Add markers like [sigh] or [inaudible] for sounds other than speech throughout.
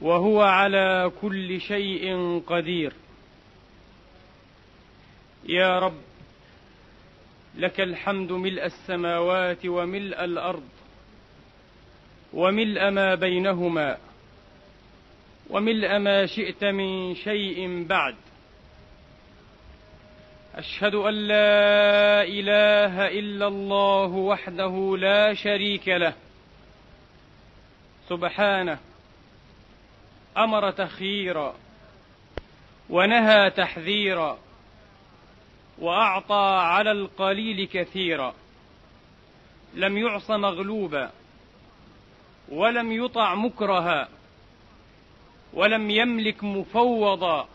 وهو على كل شيء قدير. يا رب لك الحمد ملء السماوات وملء الأرض وملء ما بينهما وملء ما شئت من شيء بعد. أشهد أن لا إله إلا الله وحده لا شريك له. سبحانه أمر تخييرا ونهى تحذيرا وأعطى على القليل كثيرا لم يعص مغلوبا ولم يطع مكرها ولم يملك مفوضا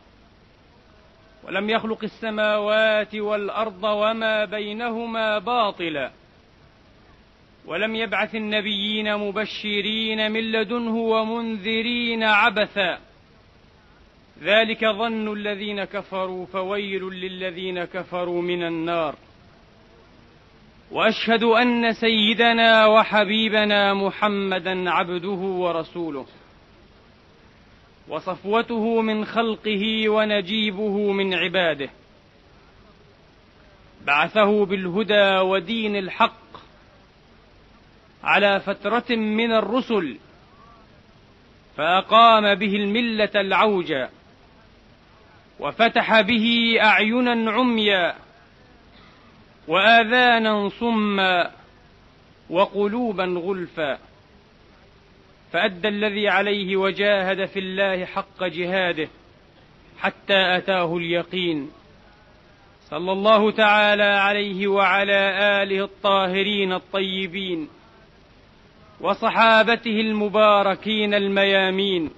ولم يخلق السماوات والأرض وما بينهما باطلا ولم يبعث النبيين مبشرين من لدنه ومنذرين عبثا. ذلك ظن الذين كفروا فويل للذين كفروا من النار. وأشهد أن سيدنا وحبيبنا محمدا عبده ورسوله. وصفوته من خلقه ونجيبه من عباده. بعثه بالهدى ودين الحق على فترة من الرسل فأقام به الملة العوجا وفتح به أعينا عميا وآذانا صما وقلوبا غلفا. فأدى الذي عليه وجاهد في الله حق جهاده حتى أتاه اليقين. صلى الله تعالى عليه وعلى آله الطاهرين الطيبين. وصحابته المباركين الميامين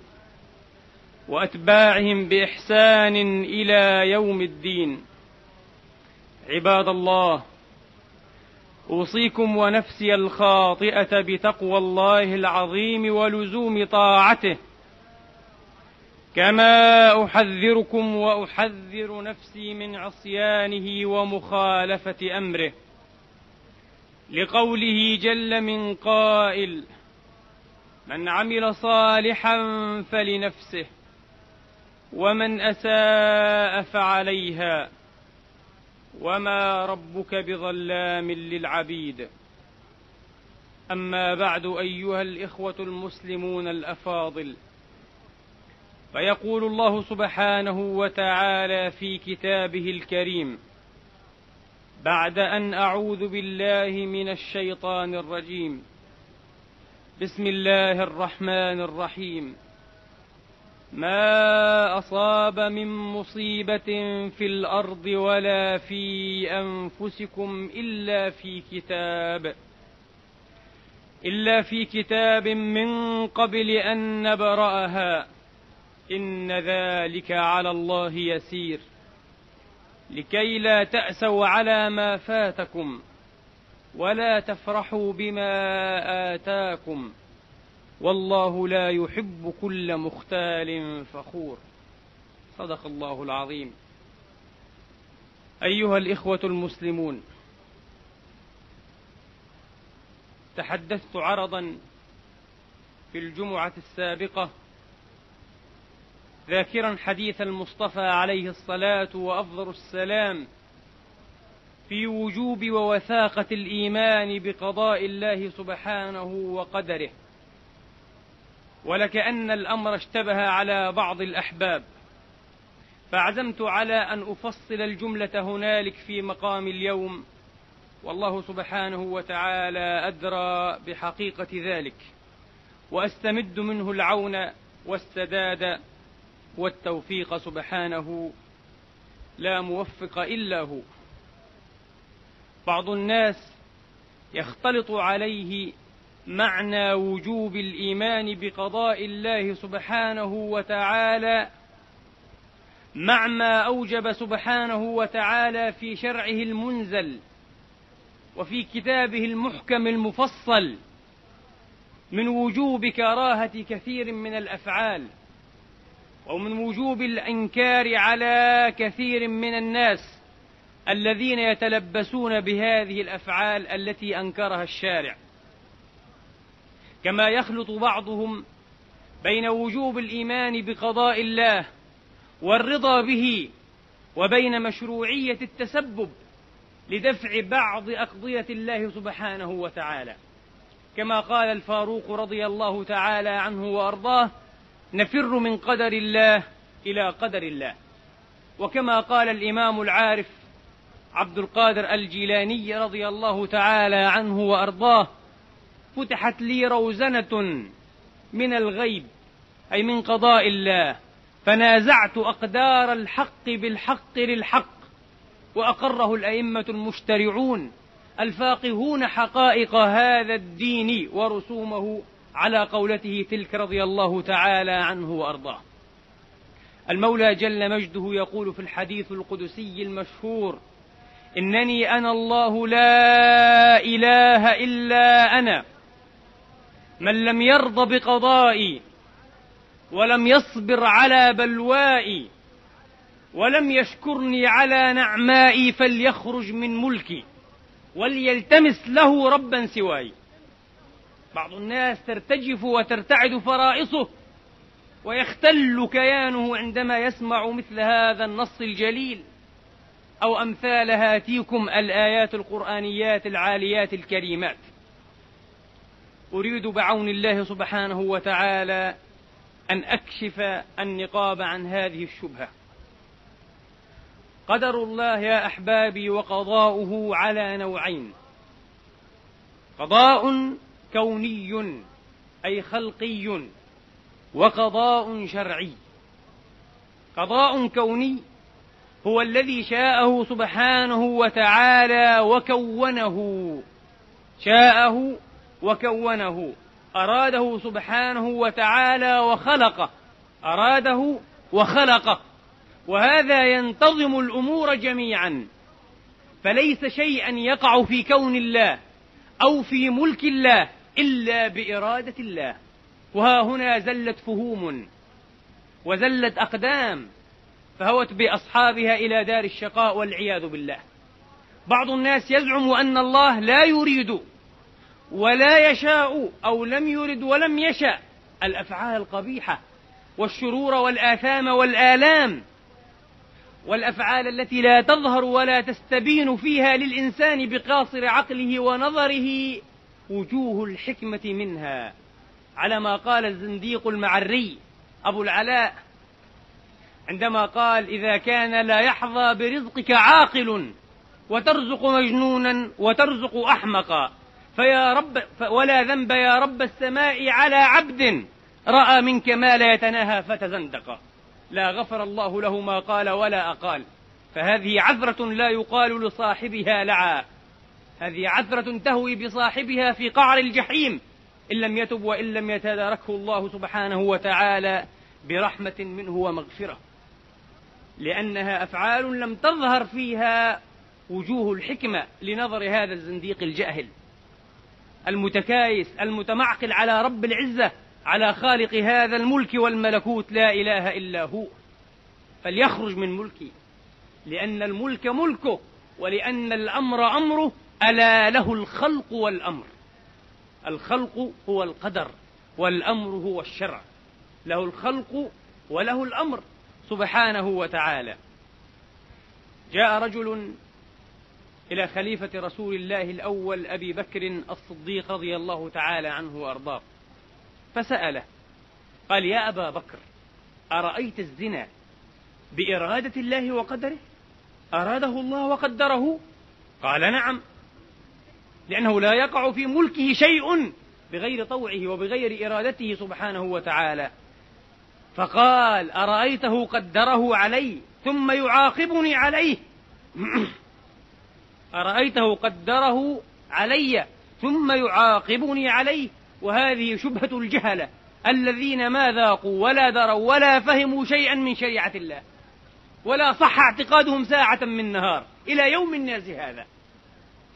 وأتباعهم بإحسان إلى يوم الدين. عباد الله أوصيكم ونفسي الخاطئة بتقوى الله العظيم ولزوم طاعته. كما أحذركم وأحذر نفسي من عصيانه ومخالفة أمره. لقوله جل من قائل من عمل صالحا فلنفسه ومن أساء فعليها وما ربك بظلام للعبيد. أما بعد أيها الإخوة المسلمون الأفاضل فيقول الله سبحانه وتعالى في كتابه الكريم بعد أن أعوذ بالله من الشيطان الرجيم. بسم الله الرحمن الرحيم. ما أصاب من مصيبة في الأرض ولا في أنفسكم إلا في كتاب إلا في كتاب من قبل أن نبرأها. إن ذلك على الله يسير. لكي لا تأسوا على ما فاتكم ولا تفرحوا بما آتاكم والله لا يحب كل مختال فخور. صدق الله العظيم. أيها الإخوة المسلمون تحدثت عرضا في الجمعة السابقة ذاكرا حديث المصطفى عليه الصلاة وأفضل السلام في وجوب ووثاقة الإيمان بقضاء الله سبحانه وقدره. ولكأن الأمر اشتبه على بعض الأحباب. فعزمت على أن أفصل الجملة هنالك في مقام اليوم. والله سبحانه وتعالى أدرى بحقيقة ذلك. وأستمد منه العون والسداد والتوفيق سبحانه لا موفق إلا هو. بعض الناس يختلط عليه معنى وجوب الإيمان بقضاء الله سبحانه وتعالى مع ما أوجب سبحانه وتعالى في شرعه المنزل وفي كتابه المحكم المفصل من وجوب كراهة كثير من الأفعال. ومن وجوب الإنكار على كثير من الناس الذين يتلبسون بهذه الأفعال التي أنكرها الشارع. كما يخلط بعضهم بين وجوب الإيمان بقضاء الله والرضا به وبين مشروعية التسبب لدفع بعض أقضية الله سبحانه وتعالى. كما قال الفاروق رضي الله تعالى عنه وأرضاه نفر من قدر الله إلى قدر الله. وكما قال الإمام العارف عبد القادر الجيلاني رضي الله تعالى عنه وأرضاه فتحت لي روزنة من الغيب أي من قضاء الله فنازعت أقدار الحق بالحق للحق وأقره الأئمة المشترعون الفاقهون حقائق هذا الدين ورسومه على قولته تلك رضي الله تعالى عنه وأرضاه. المولى جل مجده يقول في الحديث القدسي المشهور إنني أنا الله لا إله إلا أنا من لم يرض بقضائي ولم يصبر على بلوائي ولم يشكرني على نعمائي فليخرج من ملكي وليلتمس له ربا سواي. بعض الناس ترتجف وترتعد فرائصه ويختل كيانه عندما يسمع مثل هذا النص الجليل أو أمثال هاتيكم الآيات القرآنيات العاليات الكريمات. أريد بعون الله سبحانه وتعالى أن أكشف النقاب عن هذه الشبهة. قدر الله يا أحبابي وقضاؤه على نوعين. قضاء كوني أي خلقي وقضاء شرعي. قضاء كوني هو الذي شاءه سبحانه وتعالى وكونه. شاءه وكونه. أراده سبحانه وتعالى وخلقه. أراده وخلقه. وهذا ينتظم الأمور جميعا. فليس شيئا يقع في كون الله أو في ملك الله إلا بإرادة الله. وها هنا زلت فهوم وزلت أقدام فهوت بأصحابها إلى دار الشقاء والعياذ بالله. بعض الناس يزعم أن الله لا يريد ولا يشاء أو لم يرد ولم يشا الأفعال القبيحة والشرور والآثام والآلام والأفعال التي لا تظهر ولا تستبين فيها للإنسان بقاصر عقله ونظره وجوه الحكمة منها على ما قال الزنديق المعري أبو العلاء عندما قال إذا كان لا يحظى برزقك عاقل وترزق مجنونا وترزق أحمقا فيا رب ولا ذنب يا رب السماء على عبد رأى منك ما لا يتناهى فتزندق. لا غفر الله له ما قال ولا أقال. فهذه عذرة لا يقال لصاحبها لعا. هذه عذرة تهوي بصاحبها في قعر الجحيم. إن لم يتب وإن لم يتداركه الله سبحانه وتعالى برحمة منه ومغفرة. لأنها أفعال لم تظهر فيها وجوه الحكمة لنظر هذا الزنديق الجاهل. المتكايس المتمعقل على رب العزة على خالق هذا الملك والملكوت لا إله إلا هو. فليخرج من ملكي. لأن الملك ملكه ولأن الأمر أمره. ألا له الخلق والأمر. الخلق هو القدر والأمر هو الشرع. له الخلق وله الأمر سبحانه وتعالى. جاء رجل إلى خليفة رسول الله الأول أبي بكر الصديق رضي الله تعالى عنه وأرضاه. فسأله قال يا أبا بكر أرأيت الزنا بإرادة الله وقدره؟ أراده الله وقدره؟ قال نعم. لأنه لا يقع في ملكه شيء بغير طوعه وبغير إرادته سبحانه وتعالى. فقال أرأيته قدره علي ثم يعاقبني عليه؟ [clears throat] أرأيته قدره علي ثم يعاقبني عليه؟ وهذه شبهة الجهلة الذين ما ذاقوا ولا دروا ولا فهموا شيئا من شريعة الله. ولا صح اعتقادهم ساعة من نهار إلى يوم الناس هذا.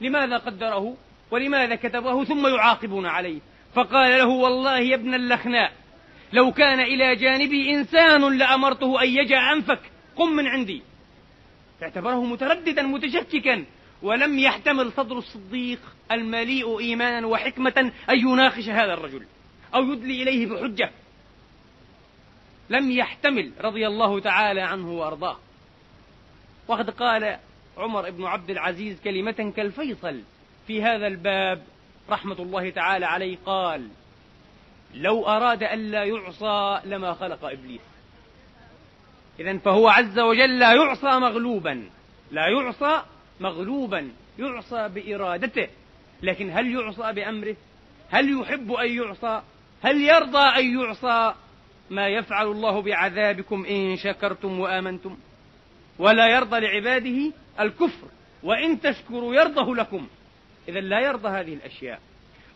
لماذا قدره ولماذا كتبه ثم يعاقبون عليه فقال له والله يا ابن اللخناء لو كان إلى جانبي إنسان لأمرته أن يجع أنفك قم من عندي اعتبره مترددا متشككا ولم يحتمل صدر الصديق المليء إيمانا وحكمة أن يناقش هذا الرجل أو يدلي إليه بحجة لم يحتمل رضي الله تعالى عنه وأرضاه وقد قال عمر بن عبد العزيز كلمة كالفيصل في هذا الباب رحمة الله تعالى عليه قال لو أراد ألا يعصى لما خلق إبليس. إذا فهو عز وجل لا يعصى مغلوبا لا يعصى مغلوبا يعصى بإرادته. لكن هل يعصى بأمره؟ هل يحب أن يعصى؟ هل يرضى أن يعصى؟ ما يفعل الله بعذابكم إن شكرتم وآمنتم. ولا يرضى لعباده الكفر وإن تشكروا يرضه لكم. إذا لا يرضى هذه الأشياء.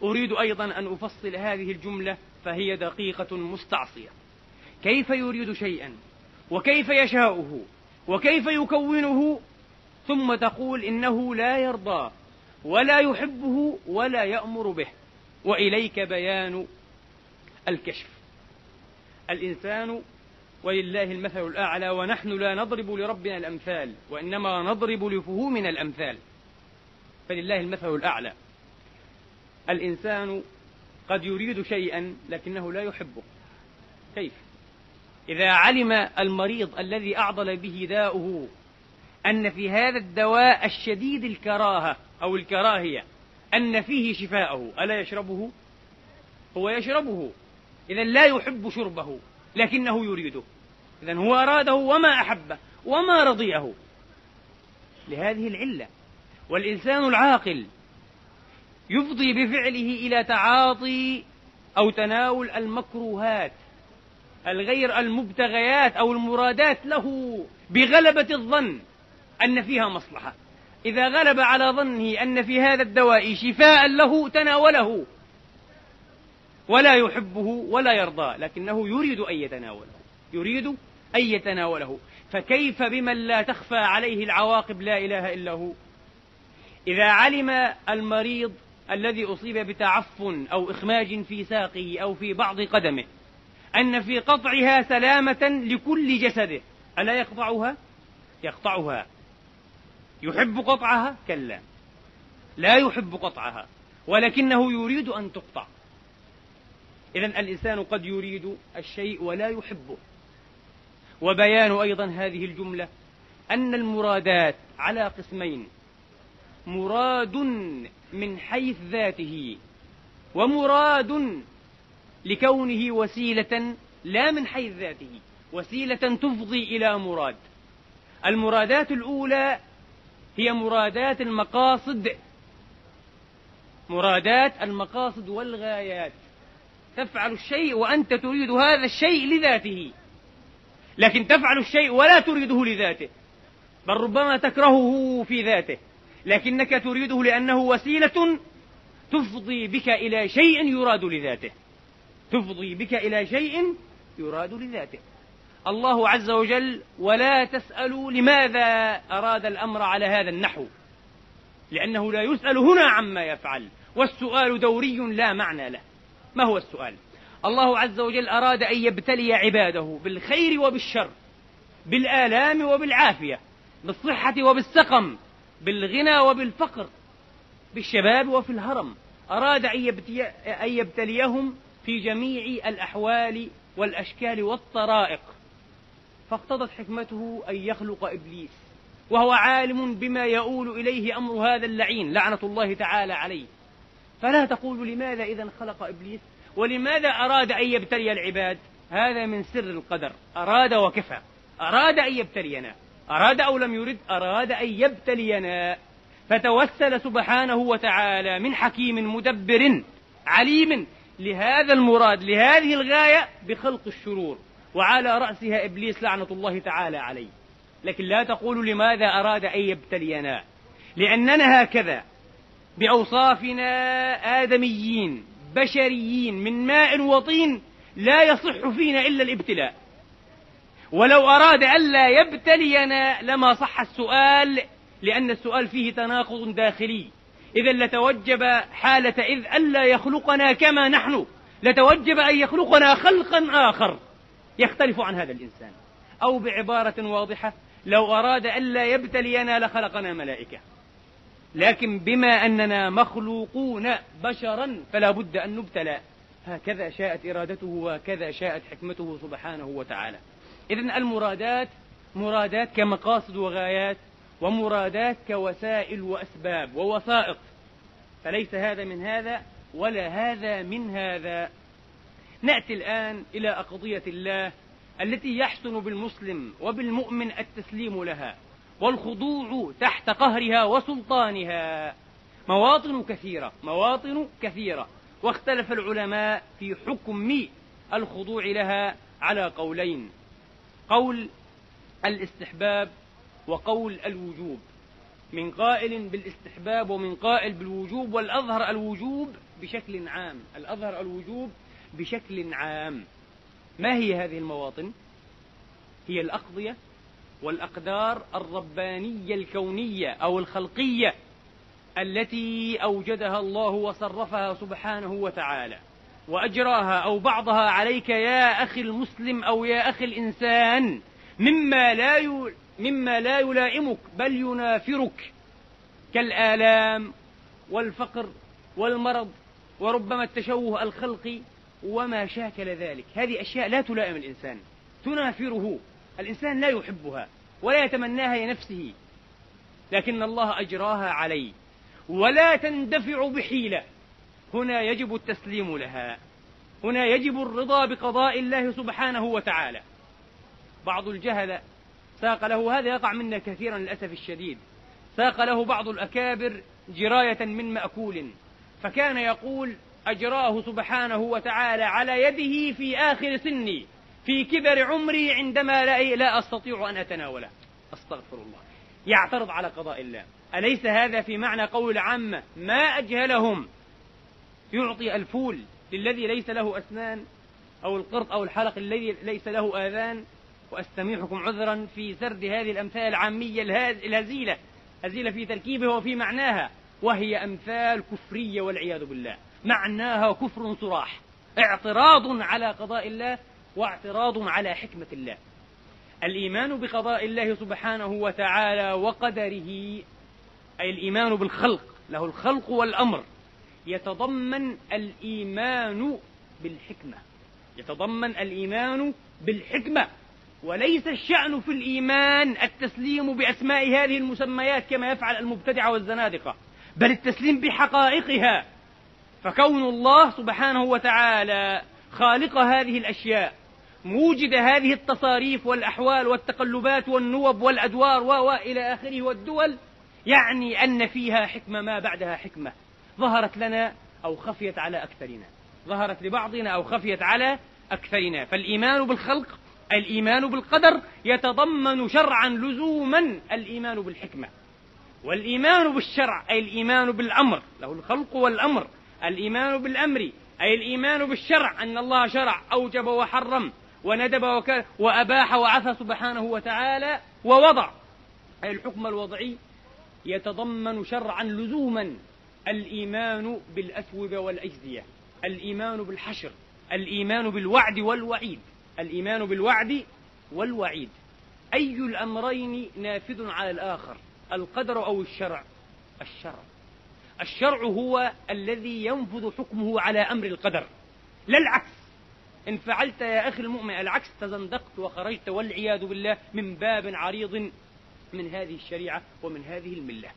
أريد أيضا أن أفصل هذه الجملة فهي دقيقة مستعصية. كيف يريد شيئا؟ وكيف يشاؤه؟ وكيف يكونه؟ ثم تقول إنه لا يرضى ولا يحبه ولا يأمر به. وإليك بيان الكشف. الإنسان ولله المثل الأعلى ونحن لا نضرب لربنا الأمثال وإنما نضرب لفهومنا الأمثال. فلله المثل الأعلى. الإنسان قد يريد شيئا لكنه لا يحبه. كيف؟ إذا علم المريض الذي أعضل به داؤه أن في هذا الدواء الشديد الكراهة أو الكراهية أن فيه شفاءه ألا يشربه؟ هو يشربه. إذا لا يحب شربه. لكنه يريده. إذا هو أراده وما أحبه وما رضيه. لهذه العلة. والإنسان العاقل يفضي بفعله إلى تعاطي أو تناول المكروهات الغير المبتغيات أو المرادات له بغلبة الظن أن فيها مصلحة. إذا غلب على ظنه أن في هذا الدواء شفاء له تناوله. ولا يحبه ولا يرضاه لكنه يريد أن يتناوله يريد أن يتناوله. فكيف بمن لا تخفى عليه العواقب لا إله إلا هو؟ إذا علم المريض الذي أصيب بتعفن أو إخماج في ساقه أو في بعض قدمه أن في قطعها سلامة لكل جسده ألا يقطعها؟ يقطعها. يحب قطعها؟ كلا. لا يحب قطعها ولكنه يريد أن تقطع. إذا الإنسان قد يريد الشيء ولا يحبه. وبيان أيضا هذه الجملة أن المرادات على قسمين. مراد من حيث ذاته ومراد لكونه وسيلة لا من حيث ذاته وسيلة تفضي إلى مراد. المرادات الأولى هي مرادات المقاصد مرادات المقاصد والغايات. تفعل الشيء وأنت تريد هذا الشيء لذاته. لكن تفعل الشيء ولا تريده لذاته. بل ربما تكرهه في ذاته. لكنك تريده لأنه وسيلة تفضي بك إلى شيء يراد لذاته. تفضي بك إلى شيء يراد لذاته. الله عز وجل ولا تسألوا لماذا أراد الأمر على هذا النحو. لأنه لا يسأل هنا عما يفعل. والسؤال دوري لا معنى له. ما هو السؤال؟ الله عز وجل أراد أن يبتلي عباده بالخير وبالشر بالآلام وبالعافية بالصحة وبالسقم بالغنى وبالفقر بالشباب وفي الهرم. أراد أن يبتليهم في جميع الأحوال والأشكال والطرائق. فاقتضت حكمته أن يخلق إبليس وهو عالم بما يؤول إليه أمر هذا اللعين لعنة الله تعالى عليه. فلا تقول لماذا إذا خلق إبليس؟ ولماذا أراد أن يبتلي العباد؟ هذا من سر القدر. أراد وكفى. أراد أن يبتلينا. أراد أو لم يرد أراد أن يبتلينا. فتوسل سبحانه وتعالى من حكيم مدبر عليم لهذا المراد لهذه الغاية بخلق الشرور. وعلى رأسها إبليس لعنة الله تعالى عليه. لكن لا تقول لماذا أراد أن يبتلينا. لأننا هكذا بأوصافنا آدميين بشريين من ماء وطين لا يصح فينا إلا الابتلاء. ولو أراد ألا يبتلينا لما صح السؤال لأن السؤال فيه تناقض داخلي. إذا لتوجب حالة إذ ألا يخلقنا كما نحن لتوجب أن يخلقنا خلقا آخر. يختلف عن هذا الإنسان. أو بعبارة واضحة لو أراد ألا يبتلينا لخلقنا ملائكة. لكن بما أننا مخلوقون بشرا فلا بد أن نبتلى. هكذا شاءت إرادته وهكذا شاءت حكمته سبحانه وتعالى. إذن المرادات مرادات كمقاصد وغايات ومرادات كوسائل وأسباب ووسائط فليس هذا من هذا ولا هذا من هذا. نأتي الآن إلى أقضية الله التي يحسن بالمسلم وبالمؤمن التسليم لها. والخضوع تحت قهرها وسلطانها. مواطن كثيرة مواطن كثيرة. واختلف العلماء في حكم الخضوع لها على قولين. قول الاستحباب وقول الوجوب. من قائل بالاستحباب ومن قائل بالوجوب والأظهر الوجوب بشكل عام. الأظهر الوجوب بشكل عام. ما هي هذه المواطن؟ هي الأقضية والأقدار الربانية الكونية أو الخلقية التي أوجدها الله وصرفها سبحانه وتعالى. وأجراها أو بعضها عليك يا أخي المسلم أو يا أخي الإنسان مما لا ي... مما لا يلائمك بل ينافرك كالآلام والفقر والمرض وربما التشوه الخلقي وما شاكل ذلك. هذه أشياء لا تلائم الإنسان تنافره. الإنسان لا يحبها ولا يتمناها لنفسه لكن الله أجراها عليه. ولا تندفع بحيلة. هنا يجب التسليم لها. هنا يجب الرضا بقضاء الله سبحانه وتعالى. بعض الجهل ساق له هذا يقع منا كثيرا للأسف الشديد. ساق له بعض الأكابر جراية من مأكول. فكان يقول أجراه سبحانه وتعالى على يده في آخر سني. في كبر عمري عندما لا, لا أستطيع أن أتناوله. أستغفر الله. يعترض على قضاء الله. أليس هذا في معنى قول العامة ما أجهلهم. يعطي الفول للذي ليس له أسنان أو القرط أو الحلق الذي ليس له آذان. وأستميحكم عذرا في سرد هذه الأمثال العامية الهزيلة. هزيلة في تركيبها وفي معناها. وهي أمثال كفرية والعياذ بالله. معناها كفر صراح. اعتراض على قضاء الله واعتراض على حكمة الله. الإيمان بقضاء الله سبحانه وتعالى وقدره أي الإيمان بالخلق له الخلق والأمر. يتضمن الإيمان بالحكمة. يتضمن الإيمان بالحكمة. وليس الشأن في الإيمان التسليم بأسماء هذه المسميات كما يفعل المبتدعة والزنادقة بل التسليم بحقائقها. فكون الله سبحانه وتعالى خالق هذه الأشياء موجد هذه التصاريف والأحوال والتقلبات والنوب والأدوار وإلى آخره والدول يعني أن فيها حكمة ما بعدها حكمة. ظهرت لنا أو خفيت على أكثرنا. ظهرت لبعضنا أو خفيت على أكثرنا. فالإيمان بالخلق الإيمان بالقدر يتضمن شرعا لزوما الإيمان بالحكمة. والإيمان بالشرع أي الإيمان بالأمر. له الخلق والأمر. الإيمان بالأمر أي الإيمان بالشرع أن الله شرع أوجب وحرم. وندب. وأباح وعفى سبحانه وتعالى ووضع. أي الحكم الوضعي يتضمن شرعا لزوما الإيمان بالأثوبة والأجزية الإيمان بالحشر الإيمان بالوعد والوعيد الإيمان بالوعد والوعيد. أي الأمرين نافذ على الآخر القدر أو الشرع؟ الشرع. الشرع هو الذي ينفذ حكمه على أمر القدر لا العكس. إن فعلت يا أخي المؤمن العكس تزندقت وخرجت والعياذ بالله من باب عريض من هذه الشريعة ومن هذه الملة.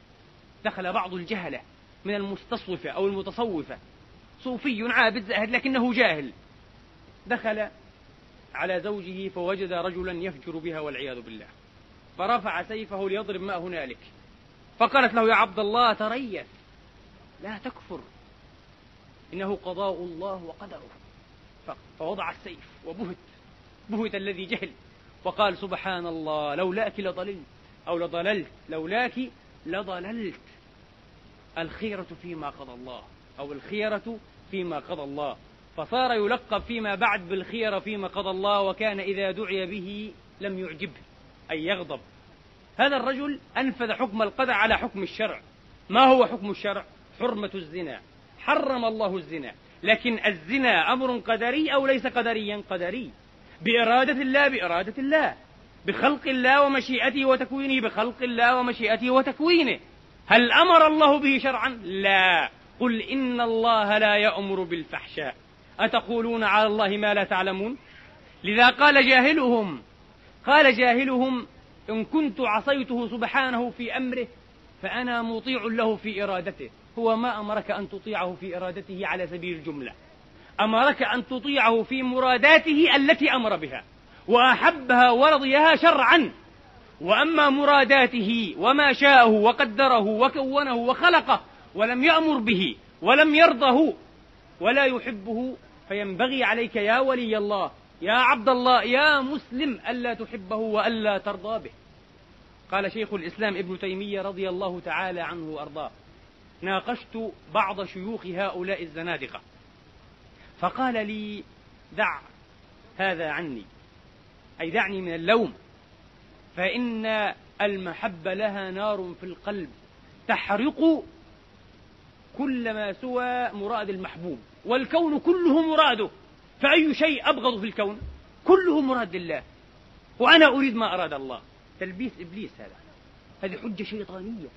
دخل بعض الجهلة من المستصوفة أو المتصوفة. صوفي عابد زاهد لكنه جاهل. دخل على زوجه فوجد رجلا يفجر بها والعياذ بالله. فرفع سيفه ليضرب ما هنالك. فقالت له يا عبد الله تريث. لا تكفر. إنه قضاء الله وقدره. فوضع السيف وبهت بهت الذي جهل. وقال سبحان الله لولاك لضللت أو لضللت لولاك لضللت. الخيرة فيما قضى الله أو الخيرة فيما قضى الله. فصار يلقب فيما بعد بالخيرة فيما قضى الله وكان إذا دعي به لم يعجبه أي يغضب. هذا الرجل أنفذ حكم القدر على حكم الشرع. ما هو حكم الشرع؟ حرمة الزنا. حرم الله الزنا. لكن الزنا أمر قدري أو ليس قدريا؟ قدري. بإرادة الله بإرادة الله. بخلق الله ومشيئته وتكوينه. بخلق الله ومشيئته وتكوينه. هل أمر الله به شرعا؟ لا. قل إن الله لا يأمر بالفحشاء. أتقولون على الله ما لا تعلمون؟ لذا قال جاهلهم قال جاهلهم إن كنت عصيته سبحانه في أمره فأنا مطيع له في إرادته. هو ما أمرك أن تطيعه في إرادته على سبيل الجملة. أمرك أن تطيعه في مراداته التي أمر بها. وأحبها ورضيها شرعا. وأما مراداته وما شاءه وقدره وكونه وخلقه ولم يأمر به ولم يرضه ولا يحبه فينبغي عليك يا ولي الله يا عبد الله يا مسلم ألا تحبه وألا ترضى به. قال شيخ الإسلام ابن تيمية رضي الله تعالى عنه وأرضاه. ناقشت بعض شيوخ هؤلاء الزنادقة. فقال لي دع هذا عني أي دعني من اللوم فإن المحبة لها نار في القلب تحرق كل ما سوى مراد المحبوب والكون كله مراده فأي شيء أبغض في الكون كله مراد لله وأنا أريد ما أراد الله. تلبيس إبليس هذا هذه حجة شيطانية.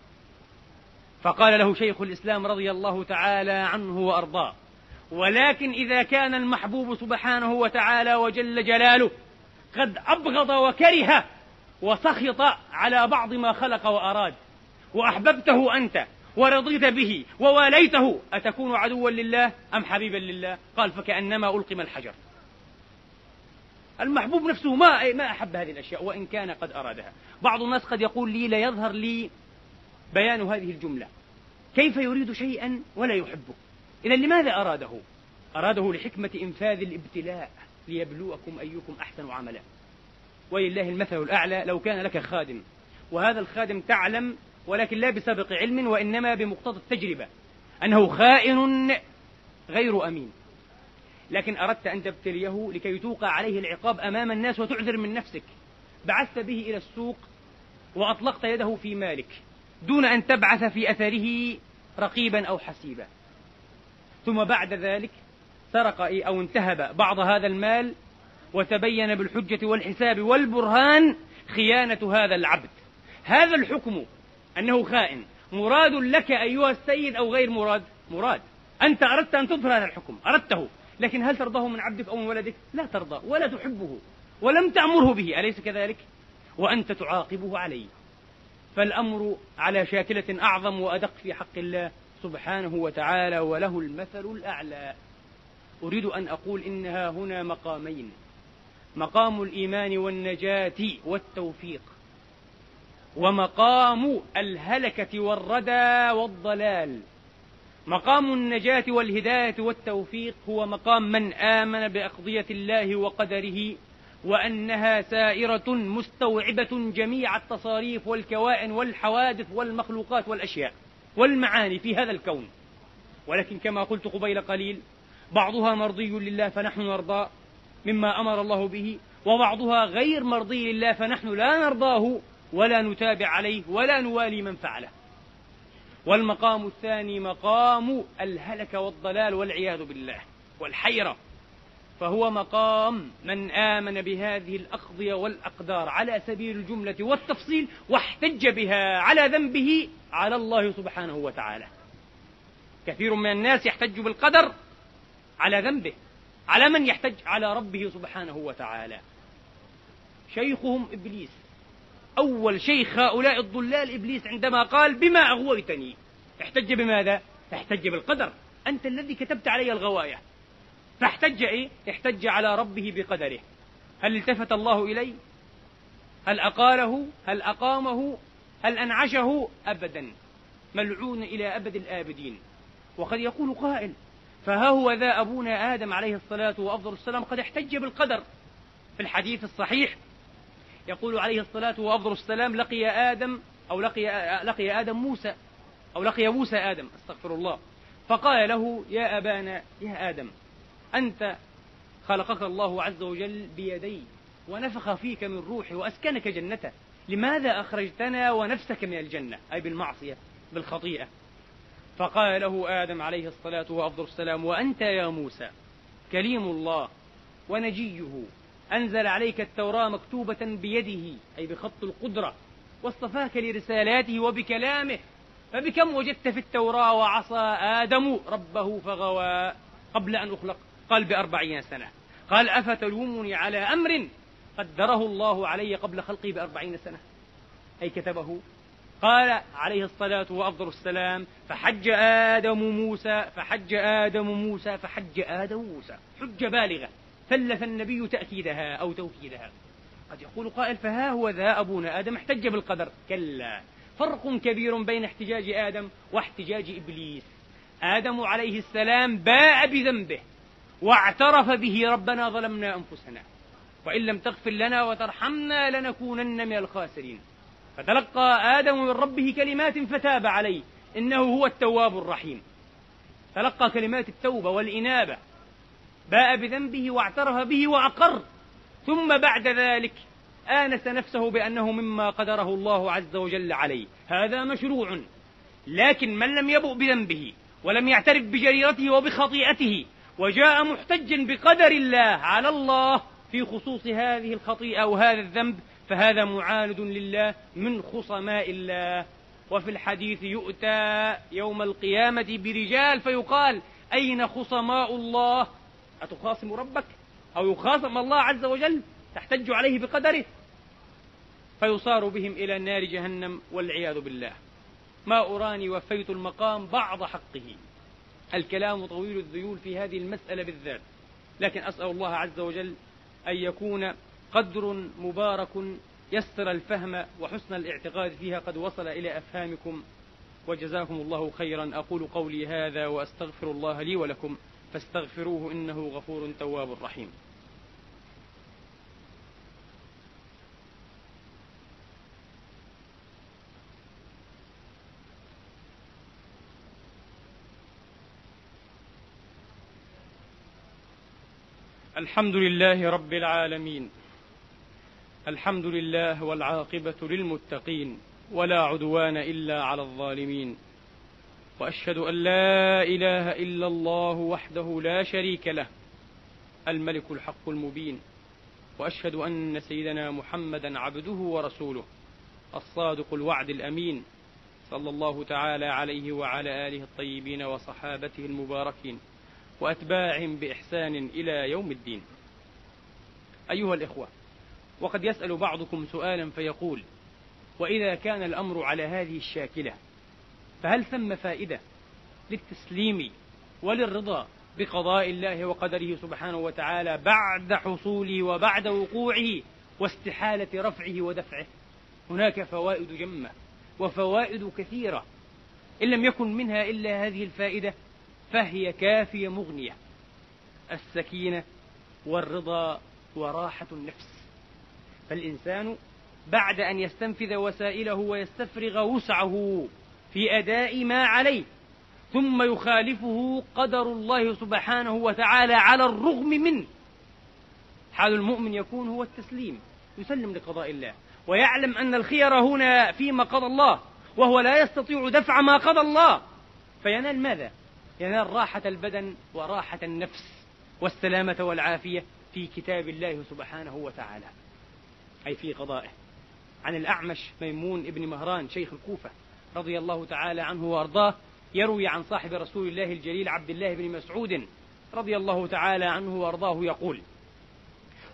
فقال له شيخ الإسلام رضي الله تعالى عنه وأرضاه ولكن إذا كان المحبوب سبحانه وتعالى وجل جلاله قد أبغض وكره وسخط على بعض ما خلق وأراد وأحببته أنت ورضيت به وواليته أتكون عدوا لله أم حبيبا لله؟ قال فكأنما ألقم الحجر. المحبوب نفسه ما ما أحب هذه الأشياء وإن كان قد أرادها. بعض الناس قد يقول لي لا يظهر لي بيان هذه الجملة. كيف يريد شيئا ولا يحبه. إذا لماذا أراده؟ أراده لحكمة إنفاذ الابتلاء ليبلوكم أيكم أحسن عملا. ولله المثل الأعلى لو كان لك خادم. وهذا الخادم تعلم ولكن لا بسابق علم وإنما بمقتضى التجربة. أنه خائن غير أمين. لكن أردت أن تبتليه لكي توقع عليه العقاب أمام الناس وتعذر من نفسك. بعثت به إلى السوق وأطلقت يده في مالك دون أن تبعث في أثره رقيبا أو حسيبا. ثم بعد ذلك سرق أو انتهب بعض هذا المال وتبين بالحجة والحساب والبرهان خيانة هذا العبد. هذا الحكم أنه خائن. مراد لك أيها السيد أو غير مراد؟ مراد. أنت أردت أن تظهر هذا الحكم. أردته. لكن هل ترضاه من عبدك أو من ولدك؟ لا ترضى ولا تحبه ولم تأمره به. أليس كذلك؟ وأنت تعاقبه عليه. فالأمر على شاكلة أعظم وأدق في حق الله سبحانه وتعالى وله المثل الأعلى. أريد أن أقول إنها هنا مقامين. مقام الإيمان والنجاة والتوفيق. ومقام الهلكة والردى والضلال. مقام النجاة والهداية والتوفيق هو مقام من آمن بأقضية الله وقدره وأنها سائرة مستوعبة جميع التصاريف والكوائن والحوادث والمخلوقات والأشياء والمعاني في هذا الكون. ولكن كما قلت قبيل قليل بعضها مرضي لله فنحن نرضى مما أمر الله به وبعضها غير مرضي لله فنحن لا نرضاه ولا نتابع عليه ولا نوالي من فعله. والمقام الثاني مقام الهلك والضلال والعياذ بالله والحيرة. فهو مقام من آمن بهذه الأقضية والأقدار على سبيل الجملة والتفصيل واحتج بها على ذنبه على الله سبحانه وتعالى. كثير من الناس يحتج بالقدر على ذنبه على من يحتج على ربه سبحانه وتعالى. شيخهم إبليس أول شيخ هؤلاء الضلال إبليس عندما قال بما أغويتني احتج بماذا؟ احتج بالقدر. أنت الذي كتبت علي الغواية. فاحتج إيه؟ احتج على ربه بقدره هل التفت الله إليه؟ هل أقاله؟ هل أقامه؟ هل أنعشه؟ أبدا ملعون إلى أبد الآبدين وقد يقول قائل فها هو ذا أبونا آدم عليه الصلاة وأفضل السلام قد احتج بالقدر في الحديث الصحيح يقول عليه الصلاة وأفضل السلام لقي آدم أو لقي لقي آدم موسى أو لقي موسى آدم أستغفر الله فقال له يا أبانا يا آدم أنت خلقك الله عز وجل بيدي ونفخ فيك من روحي وأسكنك جنته. لماذا أخرجتنا ونفسك من الجنة؟ أي بالمعصية بالخطيئة. فقال له آدم عليه الصلاة وأفضل السلام وأنت يا موسى كليم الله ونجيه أنزل عليك التوراة مكتوبة بيده أي بخط القدرة واصطفاك لرسالاته وبكلامه. فبكم وجدت في التوراة وعصى آدم ربه فغوى قبل أن أخلق. قال بأربعين سنة. قال أفتلومني على أمر قدره الله علي قبل خلقي بأربعين سنة. أي كتبه. قال عليه الصلاة وأفضل السلام فحج آدم موسى فحج آدم موسى فحج آدم موسى. حجة بالغة. ثلث النبي تأكيدها أو توكيدها. قد يقول قائل فها هو ذا أبونا آدم احتج بالقدر. كلا. فرق كبير بين احتجاج آدم واحتجاج إبليس. آدم عليه السلام باء بذنبه. واعترف به ربنا ظلمنا أنفسنا. وإن لم تغفر لنا وترحمنا لنكونن من الخاسرين. فتلقى آدم من ربه كلمات فتاب عليه. إنه هو التواب الرحيم. تلقى كلمات التوبة والإنابة. باء بذنبه واعترف به وأقر. ثم بعد ذلك آنس نفسه بأنه مما قدره الله عز وجل عليه. هذا مشروع. لكن من لم يبؤ بذنبه ولم يعترف بجريرته وبخطيئته وجاء محتجا بقدر الله على الله في خصوص هذه الخطيئة أو هذا الذنب فهذا معاند لله من خصماء الله. وفي الحديث يؤتى يوم القيامة برجال فيقال أين خصماء الله؟ أتخاصم ربك؟ أو يخاصم الله عز وجل تحتج عليه بقدره؟ فيصار بهم إلى نار جهنم والعياذ بالله. ما أراني وفيت المقام بعض حقه. الكلام طويل الذيول في هذه المسألة بالذات. لكن أسأل الله عز وجل أن يكون قدر مبارك يسر الفهم وحسن الاعتقاد فيها قد وصل إلى أفهامكم. وجزاكم الله خيرا. أقول قولي هذا وأستغفر الله لي ولكم. فاستغفروه إنه غفور تواب رحيم. الحمد لله رب العالمين. الحمد لله والعاقبة للمتقين ولا عدوان إلا على الظالمين. وأشهد أن لا إله إلا الله وحده لا شريك له الملك الحق المبين. وأشهد أن سيدنا محمدا عبده ورسوله الصادق الوعد الأمين. صلى الله تعالى عليه وعلى آله الطيبين وصحابته المباركين. وأتباعهم بإحسان إلى يوم الدين. أيها الإخوة وقد يسأل بعضكم سؤالا فيقول وإذا كان الأمر على هذه الشاكلة فهل ثم فائدة للتسليم وللرضا بقضاء الله وقدره سبحانه وتعالى بعد حصوله وبعد وقوعه واستحالة رفعه ودفعه؟ هناك فوائد جمة وفوائد كثيرة إن لم يكن منها إلا هذه الفائدة. فهي كافية مغنية. السكينة والرضا وراحة النفس. فالإنسان بعد أن يستنفذ وسائله ويستفرغ وسعه في أداء ما عليه ثم يخالفه قدر الله سبحانه وتعالى على الرغم منه. حال المؤمن يكون هو التسليم يسلم لقضاء الله ويعلم أن الخير هنا فيما قضى الله وهو لا يستطيع دفع ما قضى الله. فينال ماذا؟ ينال راحة البدن وراحة النفس والسلامة والعافية في كتاب الله سبحانه وتعالى. أي في قضائه. عن الأعمش ميمون ابن مهران شيخ الكوفة رضي الله تعالى عنه وأرضاه يروي عن صاحب رسول الله الجليل عبد الله بن مسعود رضي الله تعالى عنه وأرضاه يقول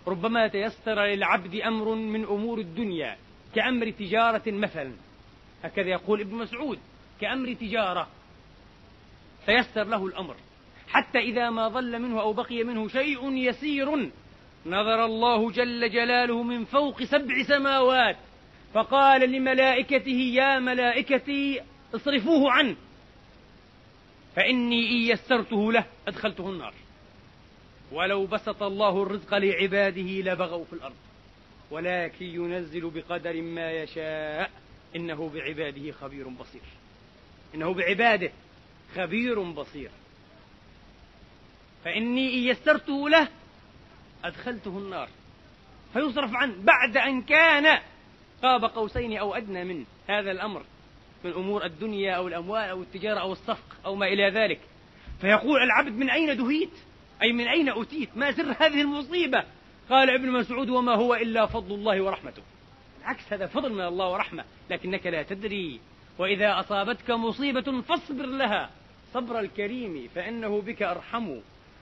ربما تيسر للعبد أمر من أمور الدنيا كأمر تجارة مثلا. هكذا يقول ابن مسعود كأمر تجارة فيسر له الأمر. حتى إذا ما ظل منه أو بقي منه شيء يسير. نظر الله جل جلاله من فوق سبع سماوات. فقال لملائكته يا ملائكتي اصرفوه عنه. فإني إن يسرته له أدخلته النار. ولو بسط الله الرزق لعباده لبغوا في الأرض. ولكن ينزل بقدر ما يشاء. إنه بعباده خبير بصير. إنه بعباده. خبير بصير. فإني إن يسرته له أدخلته النار. فيصرف عنه بعد أن كان قاب قوسين أو أدنى من هذا الأمر من أمور الدنيا أو الأموال أو التجارة أو الصفق أو ما إلى ذلك. فيقول العبد من أين دهيت؟ أي من أين أتيت؟ ما سر هذه المصيبة؟ قال ابن مسعود وما هو إلا فضل الله ورحمته. العكس هذا فضل من الله ورحمة لكنك لا تدري. وإذا أصابتك مصيبة فاصبر لها. صبر الكريم فإنه بك أرحم.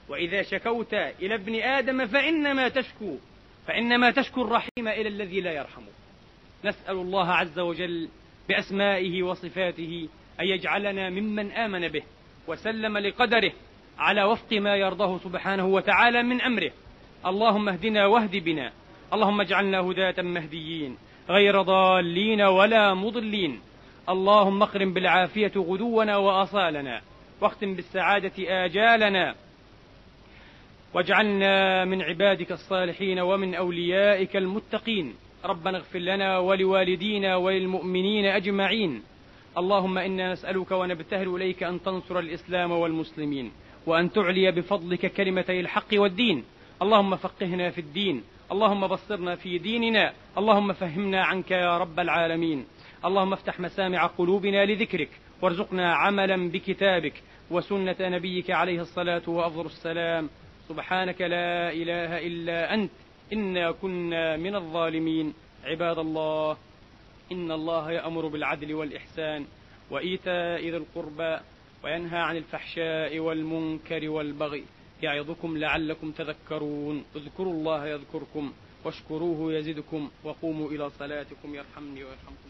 وإذا شكوت إلى ابن آدم فإنما تشكو فإنما تشكو الرحيم إلى الذي لا يرحمه نسأل الله عز وجل بأسمائه وصفاته أن يجعلنا ممن آمن به وسلم لقدره على وفق ما يرضاه سبحانه وتعالى من أمره. اللهم اهدنا واهد بنا. اللهم اجعلنا هداة مهديين غير ضالين ولا مضلين. اللهم اقرم بالعافية غدونا وأصالنا. واختم بالسعادة آجالنا. واجعلنا من عبادك الصالحين ومن أوليائك المتقين. ربنا اغفر لنا ولوالدينا وللمؤمنين أجمعين. اللهم إنا نسألك ونبتهل إليك أن تنصر الإسلام والمسلمين وأن تعلي بفضلك كلمتي الحق والدين. اللهم فقهنا في الدين. اللهم بصرنا في ديننا. اللهم فهمنا عنك يا رب العالمين. اللهم افتح مسامع قلوبنا لذكرك. وارزقنا عملا بكتابك. وسنة نبيك عليه الصلاة وأفضل السلام. سبحانك لا إله إلا أنت. إنا كنا من الظالمين. عباد الله إن الله يأمر بالعدل والإحسان وإيتاء ذي القربى وينهى عن الفحشاء والمنكر والبغي يعظكم لعلكم تذكرون. اذكروا الله يذكركم واشكروه يزدكم وقوموا إلى صلاتكم. يرحمني ويرحمكم.